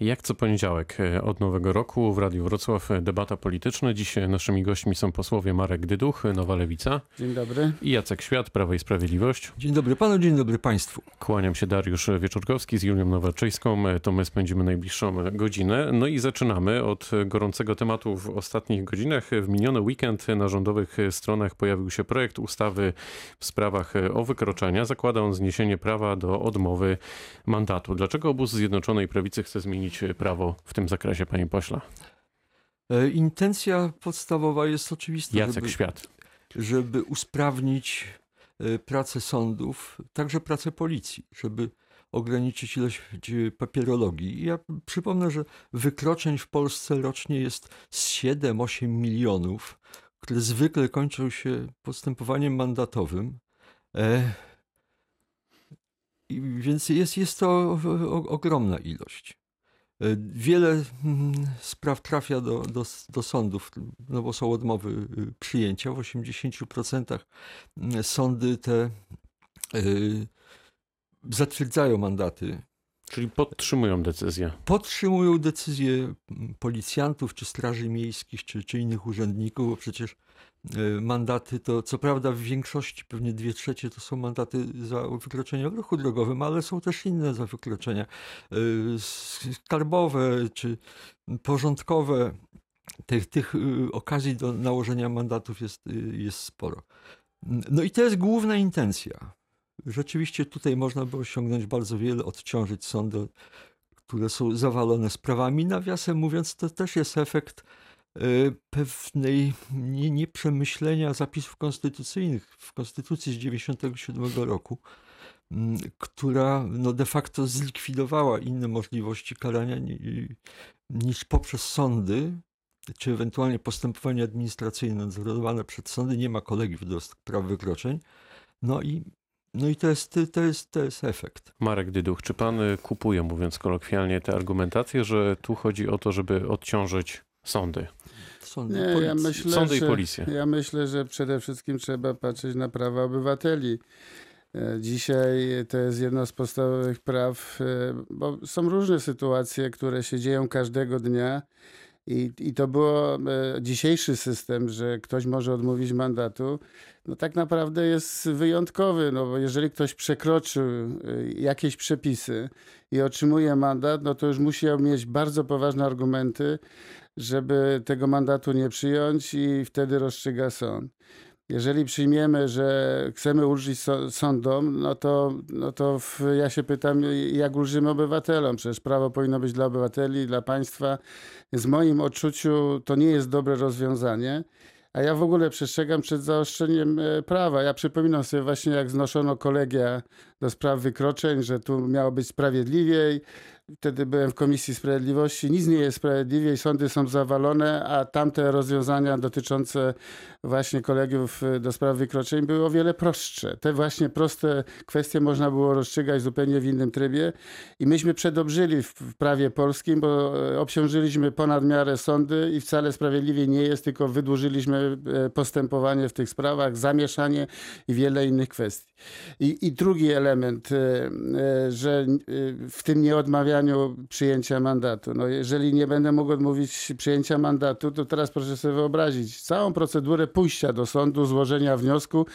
Jak co poniedziałek e, od nowego roku w Radiu Wrocław e, debata polityczna. Dziś naszymi gośćmi są posłowie Marek Dyduch, Nowa Lewica Dzień dobry. i Jacek Świat, Prawo i Sprawiedliwość. Dzień dobry panu, dzień dobry państwu. Kłaniam się Dariusz Wieczorkowski z Julią Nowaczyńską. E, To my spędzimy najbliższą godzinę. No i zaczynamy od gorącego tematu w ostatnich godzinach. W miniony weekend na rządowych stronach pojawił się projekt ustawy w sprawach o wykroczenia. Zakłada on zniesienie prawa do odmowy mandatu. Dlaczego obóz Zjednoczonej Prawicy chce zmienić prawo w tym zakresie, panie pośle? E, Intencja podstawowa jest oczywista, Jacek żeby, Świat. żeby usprawnić e, pracę sądów, także pracę policji, żeby ograniczyć ilość e, papierologii. Ja przypomnę, że wykroczeń w Polsce rocznie jest z 7-8 milionów, które zwykle kończą się postępowaniem mandatowym. E, Więc jest, jest to ogromna ilość. E, Wiele mm, spraw trafia do, do, do sądów, no bo są odmowy y, przyjęcia. W 80% mm, sądy te y, zatwierdzają mandaty, Czyli podtrzymują decyzję. podtrzymują decyzje mm, policjantów, czy straży miejskich, czy, czy innych urzędników, bo przecież mandaty to, co prawda w większości, pewnie dwie trzecie to są mandaty za wykroczenia w ruchu drogowym, ale są też inne za wykroczenia y, skarbowe, czy porządkowe. Tych, tych y, okazji do nałożenia mandatów jest, y, jest sporo. No i to jest główna intencja. Rzeczywiście tutaj można by osiągnąć bardzo wiele, odciążyć sądy, które są zawalone sprawami. Nawiasem mówiąc, to też jest efekt pewnej nie, nieprzemyślenia zapisów konstytucyjnych w Konstytucji z 1997 roku, mm, która no de facto zlikwidowała inne możliwości karania ni- niż poprzez sądy, czy ewentualnie postępowania administracyjne nadzorowane przed sądy. Nie ma kolegiów do spraw wykroczeń. No i, no i to, jest, to, jest, to jest efekt. Marek Dyduch, czy pan y, kupuje, mówiąc kolokwialnie, tę argumentację, że tu chodzi o to, żeby odciążyć sądy? Sądy, Nie, ja myślę, Sądy i że, policję. ja myślę, że przede wszystkim trzeba patrzeć na prawa obywateli. E, Dzisiaj to jest jedno z podstawowych praw, e, bo są różne sytuacje, które się dzieją każdego dnia. I, I to było e, dzisiejszy system, że ktoś może odmówić mandatu, no tak naprawdę jest wyjątkowy, no bo jeżeli ktoś przekroczył e, jakieś przepisy i otrzymuje mandat, no to już musiał mieć bardzo poważne argumenty, żeby tego mandatu nie przyjąć i wtedy rozstrzyga sąd. Jeżeli przyjmiemy, że chcemy ulżyć sądom, no to, no to w, ja się pytam, jak ulżymy obywatelom? Przecież prawo powinno być dla obywateli, dla państwa. W moim odczuciu to nie jest dobre rozwiązanie. A ja w ogóle przestrzegam przed zaostrzeniem e, prawa. Ja przypominam sobie właśnie, jak znoszono kolegia do spraw wykroczeń, że tu miało być sprawiedliwiej. Wtedy byłem w Komisji Sprawiedliwości. Nic nie jest sprawiedliwiej, sądy są zawalone, a tamte rozwiązania dotyczące właśnie kolegiów y, do spraw wykroczeń były o wiele prostsze. Te właśnie proste kwestie można było rozstrzygać zupełnie w innym trybie i myśmy przedobrzyli w prawie polskim, bo e, obciążyliśmy ponad miarę sądy i wcale sprawiedliwie nie jest, tylko wydłużyliśmy e, postępowanie w tych sprawach, zamieszanie i wiele innych kwestii. I, i drugi element, e, że w tym nieodmawianiu przyjęcia mandatu. No jeżeli nie będę mógł odmówić przyjęcia mandatu, to teraz proszę sobie wyobrazić całą procedurę pójścia do sądu, złożenia wniosku,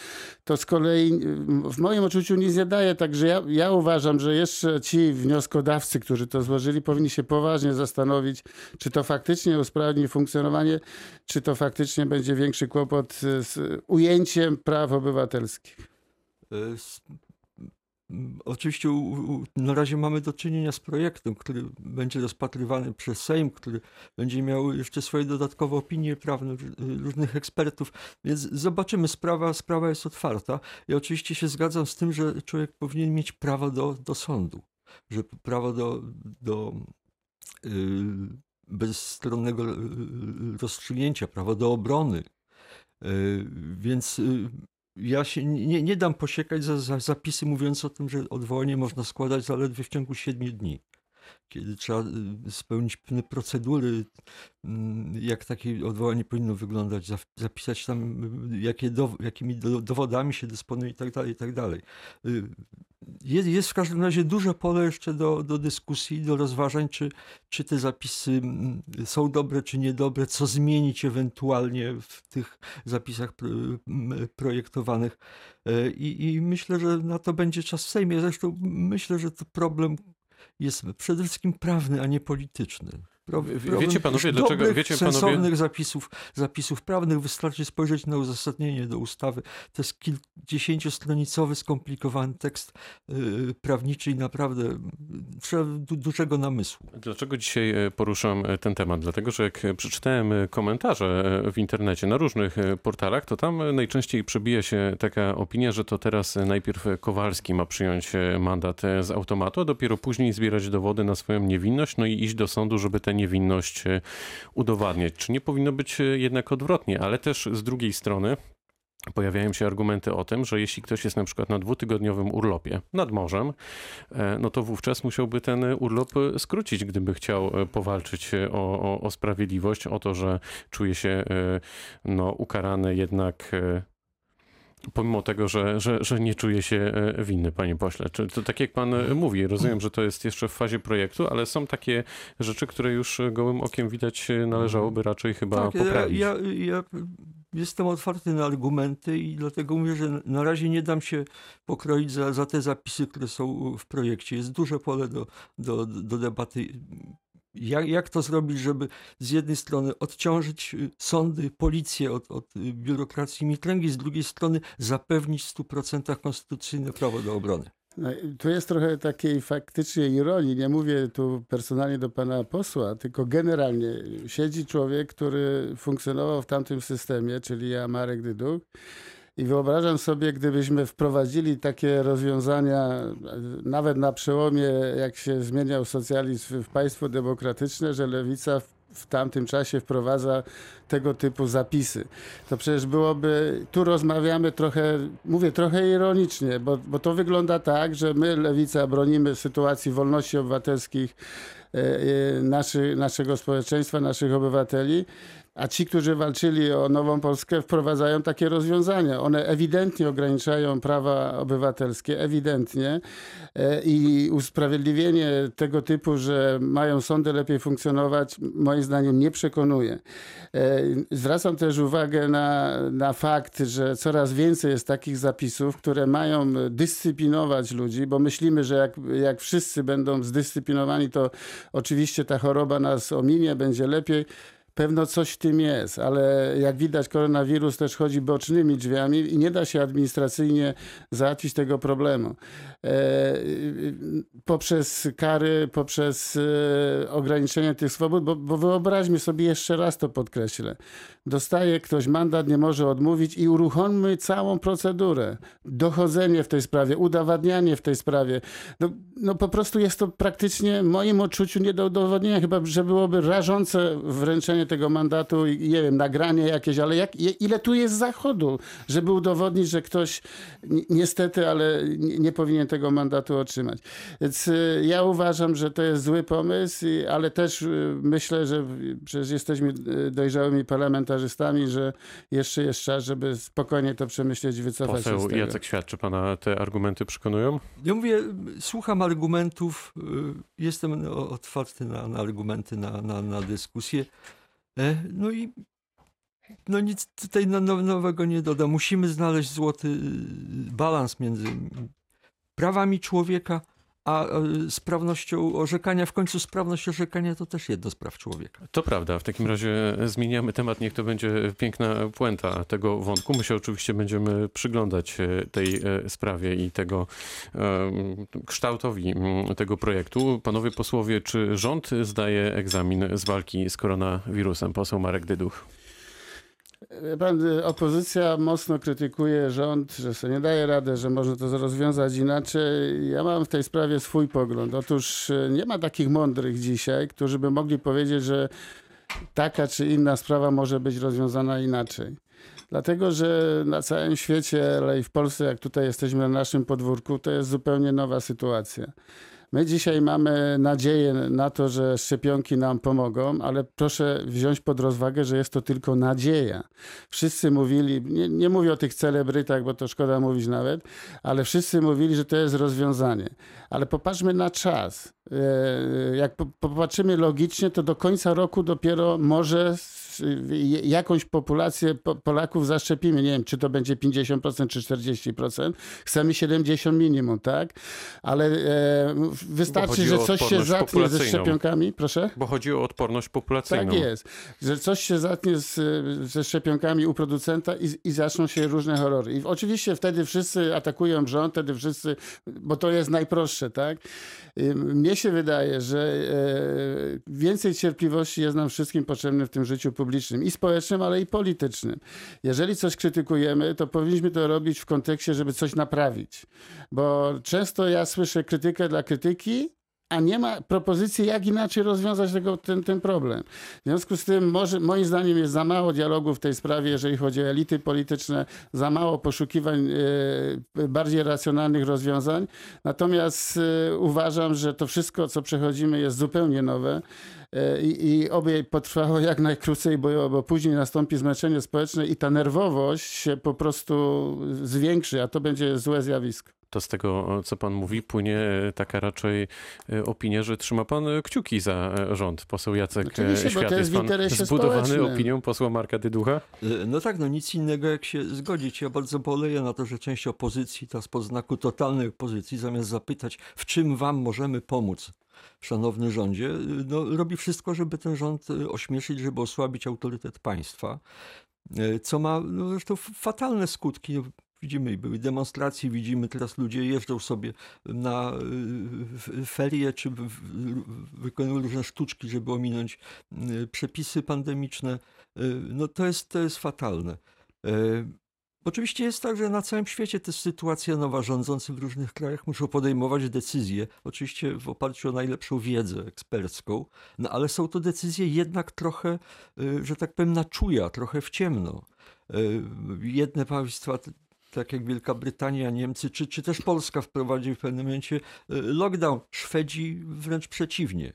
to z kolei y, w moim odczuciu nic nie daje. Także ja, ja uważam, że jeszcze ci wnioskodawcy, którzy to złożyli, powinni się poważnie zastanowić, czy to faktycznie usprawni funkcjonowanie, czy to faktycznie będzie większy kłopot y, z ujęciem praw obywatelskich. Oczywiście u, u, na razie mamy do czynienia z projektem, który będzie rozpatrywany przez Sejm, który będzie miał jeszcze swoje dodatkowe opinie prawne różnych ekspertów, więc zobaczymy. Sprawa, sprawa jest otwarta. Ja oczywiście się zgadzam z tym, że człowiek powinien mieć prawo do, do sądu, że prawo do, do y, bezstronnego y, rozstrzygnięcia, prawo do obrony. Y, Więc y, ja się nie, nie dam posiekać za, za zapisy mówiące o tym, że odwołanie można składać zaledwie w ciągu 7 dni. Kiedy trzeba y, spełnić pewne procedury, mm, jak takie odwołanie powinno wyglądać, zap- zapisać tam, y, jakie dow- jakimi do- dowodami się dysponuje i tak dalej, i tak dalej. Y, Jest, jest w każdym razie duże pole jeszcze do, do dyskusji, do rozważań, czy, czy te zapisy mm, są dobre, czy niedobre, co zmienić ewentualnie w tych zapisach projektowanych. E, I, I myślę, że na to będzie czas w Sejmie. Zresztą myślę, że to problem jest przede wszystkim prawny, a nie polityczny. Problem wiecie panowie, dlaczego- dobrych, wiecie panowie- sensownych zapisów, zapisów prawnych. Wystarczy spojrzeć na uzasadnienie do ustawy. To jest kilkudziesięciostronicowy, skomplikowany tekst yy, prawniczy i naprawdę trzeba du- dużego namysłu. Dlaczego dzisiaj e, poruszam e, ten temat? Dlatego, że jak e, przeczytałem komentarze w internecie na różnych portalach, to tam najczęściej przebija się taka opinia, że to teraz najpierw Kowalski ma przyjąć mandat z automatu, a dopiero później zbierać dowody na swoją niewinność, no i iść do sądu, żeby tę niewinność e, udowadniać. Czy nie powinno być e, jednak odwrotnie? Ale też z drugiej strony pojawiają się argumenty o tym, że jeśli ktoś jest na przykład na dwutygodniowym urlopie nad morzem, e, no to wówczas musiałby ten urlop skrócić, gdyby chciał powalczyć o, o, o sprawiedliwość, o to, że czuje się no, ukarany jednak pomimo tego, że, że, że nie czuje się e, winny, panie pośle. Czy to tak jak pan e, mówi, rozumiem, że to jest jeszcze w fazie projektu, ale są takie rzeczy, które już gołym okiem widać e, należałoby raczej chyba Tak, ja, poprawić. ja, ja jestem otwarty na argumenty i dlatego mówię, że na razie nie dam się pokroić za, za te zapisy, które są w projekcie. Jest duże pole do, do, do debaty. Jak, jak to zrobić, żeby z jednej strony odciążyć y, sądy, policję od, od y, biurokracji mitręgi, z drugiej strony zapewnić w 100% konstytucyjne prawo do obrony. No, i tu jest trochę takiej faktycznie ironii. Nie mówię tu personalnie do pana posła, tylko generalnie siedzi człowiek, który funkcjonował w tamtym systemie, czyli ja, Marek. I wyobrażam sobie, gdybyśmy wprowadzili takie rozwiązania, nawet na przełomie, jak się zmieniał socjalizm w państwo demokratyczne, że lewica w, w tamtym czasie wprowadza tego typu zapisy. To przecież byłoby, tu rozmawiamy trochę, mówię trochę ironicznie, bo, bo to wygląda tak, że my, lewica, bronimy sytuacji wolności obywatelskich e, e, naszy, naszego społeczeństwa, naszych obywateli. A ci, którzy walczyli o nową Polskę, wprowadzają takie rozwiązania. One ewidentnie ograniczają prawa obywatelskie, ewidentnie. E, I usprawiedliwienie tego typu, że mają sądy lepiej funkcjonować, moim zdaniem nie przekonuje. E, Zwracam też uwagę na, na fakt, że coraz więcej jest takich zapisów, które mają dyscyplinować ludzi, bo myślimy, że jak, jak wszyscy będą zdyscyplinowani, to oczywiście ta choroba nas ominie, będzie lepiej. Pewno coś w tym jest, ale jak widać, koronawirus też chodzi bocznymi drzwiami i nie da się administracyjnie załatwić tego problemu. E, poprzez kary, poprzez e, ograniczenie tych swobód, bo, bo wyobraźmy sobie jeszcze raz to podkreślę. Dostaje ktoś mandat, nie może odmówić i uruchommy całą procedurę. Dochodzenie w tej sprawie, udowadnianie w tej sprawie. No, no po prostu jest to praktycznie w moim odczuciu nie do udowodnienia. Chyba, że byłoby rażące wręczenie tego mandatu i nie wiem, nagranie jakieś, ale jak, ile tu jest zachodu, żeby udowodnić, że ktoś ni- niestety, ale nie, nie powinien tego mandatu otrzymać. Więc y, ja uważam, że to jest zły pomysł, ale też y, myślę, że przecież jesteśmy y, dojrzałymi parlamentarzystami, że jeszcze jest czas, żeby spokojnie to przemyśleć i wycofać się z Poseł tego. Jacek Świat, czy pana te argumenty przekonują? Ja mówię, słucham argumentów, jestem otwarty na, na argumenty, na, na, na dyskusję. E, No i no nic tutaj no- no- nowego nie dodam. Musimy znaleźć złoty y, balans między prawami człowieka a e, sprawnością orzekania. W końcu sprawność orzekania to też jedno z praw człowieka. To prawda, w takim razie zmieniamy temat, niech to będzie piękna puenta tego wątku. My się oczywiście będziemy przyglądać e, tej e, sprawie i tego kształtowi tego projektu. Panowie posłowie, czy rząd zdaje egzamin z walki z koronawirusem? Poseł Marek Dyduch. Y, opozycja mocno krytykuje rząd, że sobie nie daje rady, że można to rozwiązać inaczej. Ja mam w tej sprawie swój pogląd. Otóż y, nie ma takich mądrych dzisiaj, którzy by mogli powiedzieć, że taka czy inna sprawa może być rozwiązana inaczej. Dlatego, że na całym świecie, ale i w Polsce, jak tutaj jesteśmy na naszym podwórku, to jest zupełnie nowa sytuacja. My dzisiaj mamy nadzieję na to, że szczepionki nam pomogą, ale proszę wziąć pod rozwagę, że jest to tylko nadzieja. Wszyscy mówili, nie, nie mówię o tych celebrytach, bo to szkoda mówić nawet, ale wszyscy mówili, że to jest rozwiązanie. Ale popatrzmy na czas. E, Jak po- popatrzymy logicznie, to do końca roku dopiero może jakąś populację Po- Polaków zaszczepimy. Nie wiem, czy to będzie 50% czy 40%. Chcemy 70 minimum, tak? Ale e, wystarczy, że coś się zatnie ze szczepionkami. Proszę? Bo chodzi o odporność populacyjną. Tak jest. Że coś się zatnie z, ze szczepionkami u producenta i, i zaczną się różne horrory. I oczywiście wtedy wszyscy atakują rząd, wtedy wszyscy, bo to jest najprostsze, tak? Mnie się wydaje, że e, więcej cierpliwości jest nam wszystkim potrzebne w tym życiu publicznym i społecznym, ale i politycznym. Jeżeli coś krytykujemy, to powinniśmy to robić w kontekście, żeby coś naprawić. Bo często ja słyszę krytykę dla krytyki, a nie ma propozycji, jak inaczej rozwiązać tego, ten, ten problem. W związku z tym, może, moim zdaniem, jest za mało dialogu w tej sprawie, jeżeli chodzi o elity polityczne, za mało poszukiwań e, bardziej racjonalnych rozwiązań. Natomiast e, uważam, że to wszystko, co przechodzimy, jest zupełnie nowe. E, I, I oby potrwało jak najkrócej, bo, bo później nastąpi zmęczenie społeczne i ta nerwowość się po prostu zwiększy, a to będzie złe zjawisko. To z tego, co pan mówi, płynie taka raczej e, opinia, że trzyma pan e, kciuki za e, rząd. Poseł Jacek Oczywiście, e, bo Świat. to jest w pan interesie zbudowany społecznym. opinią posła Marka Dyducha? E, No tak, no nic innego jak się zgodzić. Ja bardzo boleję na to, że część opozycji, ta spod znaku totalnej opozycji, zamiast zapytać, w czym wam możemy pomóc, szanowny rządzie, e, no, robi wszystko, żeby ten rząd e, ośmieszyć, żeby osłabić autorytet państwa, e, co ma no, zresztą fatalne skutki. Widzimy, były demonstracje, widzimy teraz ludzie jeżdżą sobie na ferie, czy wykonują różne sztuczki, żeby ominąć y, przepisy pandemiczne. Y, No to jest, to jest fatalne. Y, Oczywiście jest tak, że na całym świecie to jest sytuacja nowa. Rządzący w różnych krajach muszą podejmować decyzje, oczywiście w oparciu o najlepszą wiedzę ekspercką, no ale są to decyzje jednak trochę, że tak powiem, na czuja, trochę w ciemno. Jedne państwa, tak jak Wielka Brytania, Niemcy, czy, czy też Polska wprowadziły w pewnym momencie y, lockdown. Szwedzi wręcz przeciwnie.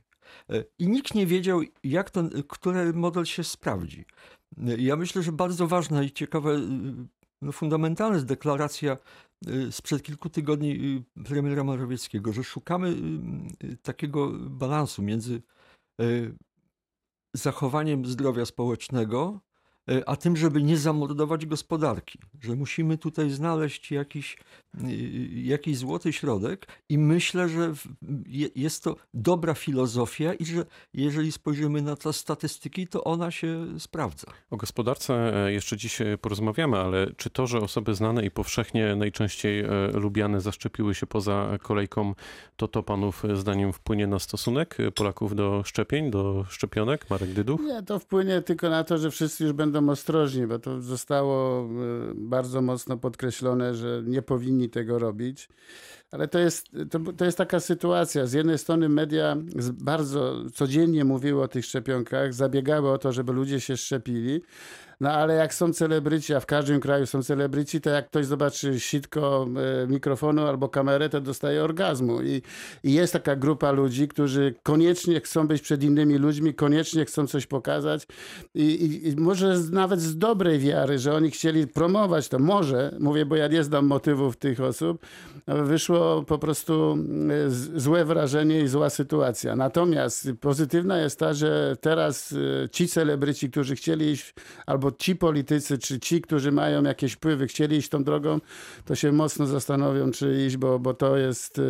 Y, I nikt nie wiedział, jak ten, który model się sprawdzi. Y, Ja myślę, że bardzo ważna i ciekawa, no fundamentalna jest deklaracja sprzed kilku tygodni premiera Morawieckiego, że szukamy takiego balansu między zachowaniem zdrowia społecznego, a tym, żeby nie zamordować gospodarki. Że musimy tutaj znaleźć jakiś, y, jakiś złoty środek i myślę, że jest to dobra filozofia i że jeżeli spojrzymy na te statystyki, to ona się sprawdza. O gospodarce e, jeszcze dziś e, porozmawiamy, ale czy to, że osoby znane i powszechnie najczęściej e, lubiane zaszczepiły się poza kolejką, to to panów e, zdaniem wpłynie na stosunek e, Polaków do szczepień, do szczepionek? Marek Dyduch? Nie, to wpłynie tylko na to, że wszyscy już będą ostrożni, bo to zostało e, bardzo mocno podkreślone, że nie powinni tego robić. Ale to jest, to, to jest taka sytuacja. Z jednej strony media bardzo codziennie mówiły o tych szczepionkach, zabiegały o to, żeby ludzie się szczepili. No ale jak są celebryci, a w każdym kraju są celebryci, to jak ktoś zobaczy sitko e, mikrofonu albo kamerę, to dostaje orgazmu. I, I jest taka grupa ludzi, którzy koniecznie chcą być przed innymi ludźmi, koniecznie chcą coś pokazać. I, i, i może nawet z dobrej wiary, że oni chcieli promować to. Może, mówię, bo ja nie znam motywów tych osób, ale wyszło po prostu z- złe wrażenie i zła sytuacja. Natomiast pozytywna jest ta, że teraz e, ci celebryci, którzy chcieli iść, albo ci politycy, czy ci, którzy mają jakieś wpływy, chcieli iść tą drogą, to się mocno zastanowią, czy iść, bo, bo to jest e,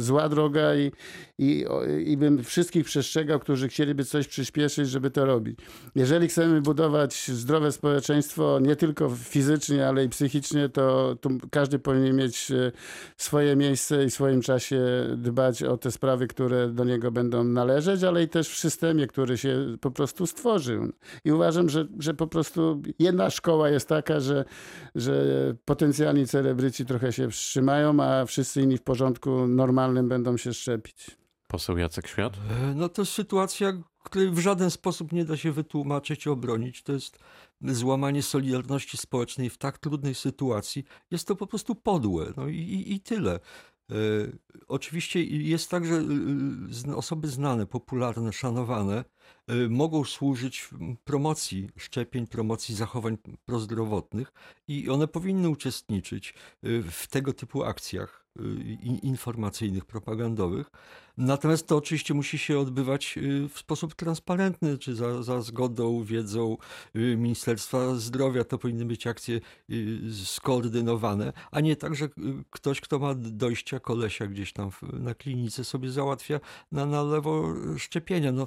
zła droga i, i, i bym wszystkich przestrzegał, którzy chcieliby coś przyspieszyć, żeby to robić. Jeżeli chcemy budować zdrowe społeczeństwo, nie tylko fizycznie, ale i psychicznie, to, każdy powinien mieć e, swoje miejsce i w swoim czasie dbać o te sprawy, które do niego będą należeć, ale i też w systemie, który się po prostu stworzył. I uważam, że, że po prostu jedna szkoła jest taka, że, że potencjalni celebryci trochę się wstrzymają, a wszyscy inni w porządku normalnym będą się szczepić. Poseł Jacek Świat? E, No to jest sytuacja, której w żaden sposób nie da się wytłumaczyć, obronić. To jest złamanie solidarności społecznej w tak trudnej sytuacji. Jest to po prostu podłe. No i, i, i tyle. E, Oczywiście jest tak, że zna- osoby znane, popularne, szanowane y, mogą służyć promocji szczepień, promocji zachowań prozdrowotnych i one powinny uczestniczyć w tego typu akcjach i- informacyjnych, propagandowych. Natomiast to oczywiście musi się odbywać y, w sposób transparentny, czy za, za zgodą, wiedzą y, Ministerstwa Zdrowia. To powinny być akcje y, skoordynowane, a nie tak, że ktoś, kto ma dojścia kolesia gdzieś tam na klinice sobie załatwia na, na lewo szczepienia. No,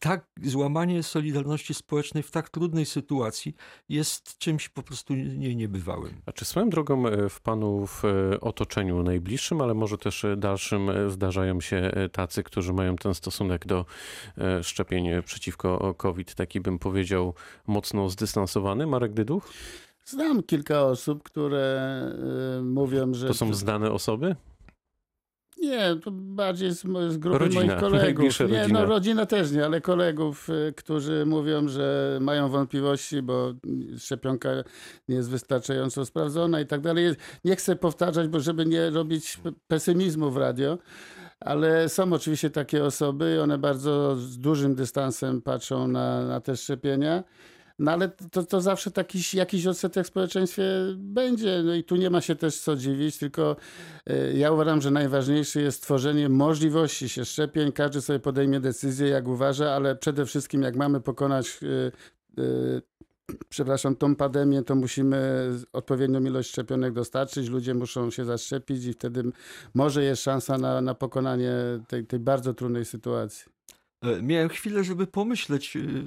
tak, złamanie solidarności społecznej w tak trudnej sytuacji jest czymś po prostu nie, niebywałym. A czy swoją drogą e, w panu w e, otoczeniu najbliższym, ale może też e, dalszym zdarzają się tacy, którzy mają ten stosunek do szczepień przeciwko COVID, taki bym powiedział mocno zdystansowany? Marek Dyduch? Znam kilka osób, które mówią, że... To są znane osoby? Nie, to bardziej z, z grupy Rodzina, moich kolegów. Nie, rodzina. no rodzina też nie, ale kolegów, y, którzy mówią, że mają wątpliwości, bo szczepionka nie jest wystarczająco sprawdzona i tak dalej. Nie chcę powtarzać, bo żeby nie robić pesymizmu w radio, ale są oczywiście takie osoby i one bardzo z dużym dystansem patrzą na, na te szczepienia. No ale to, to zawsze taki, jakiś odsetek w społeczeństwie będzie. No i tu nie ma się też co dziwić, tylko e, ja uważam, że najważniejsze jest tworzenie możliwości się szczepień. Każdy sobie podejmie decyzję, jak uważa, ale przede wszystkim, jak mamy pokonać, e, e, przepraszam, tą pandemię, to musimy odpowiednią ilość szczepionek dostarczyć. Ludzie muszą się zaszczepić i wtedy może jest szansa na, na pokonanie tej, tej bardzo trudnej sytuacji. E, Miałem chwilę, żeby pomyśleć, y,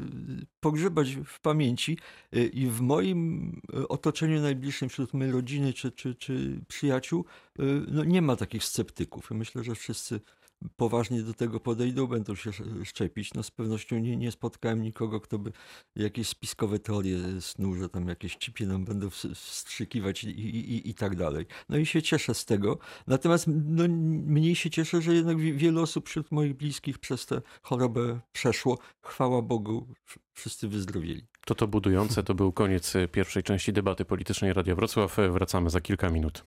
pogrzebać w pamięci y, i w moim otoczeniu najbliższym, wśród mojej rodziny czy, czy, czy przyjaciół, no nie ma takich sceptyków. Myślę, że wszyscy poważnie do tego podejdą, będą się sz- szczepić. No z pewnością nie, nie spotkałem nikogo, kto by jakieś spiskowe teorie snuł, że tam jakieś chipy nam będą ws- wstrzykiwać i, i, i, i tak dalej. No i się cieszę z tego. Natomiast no, mniej się cieszę, że jednak wi- wiele osób wśród moich bliskich przez tę chorobę przeszło. Chwała Bogu, wszyscy wyzdrowieli. To to budujące, to był koniec e, pierwszej części debaty politycznej Radia Wrocław. E, Wracamy za kilka minut.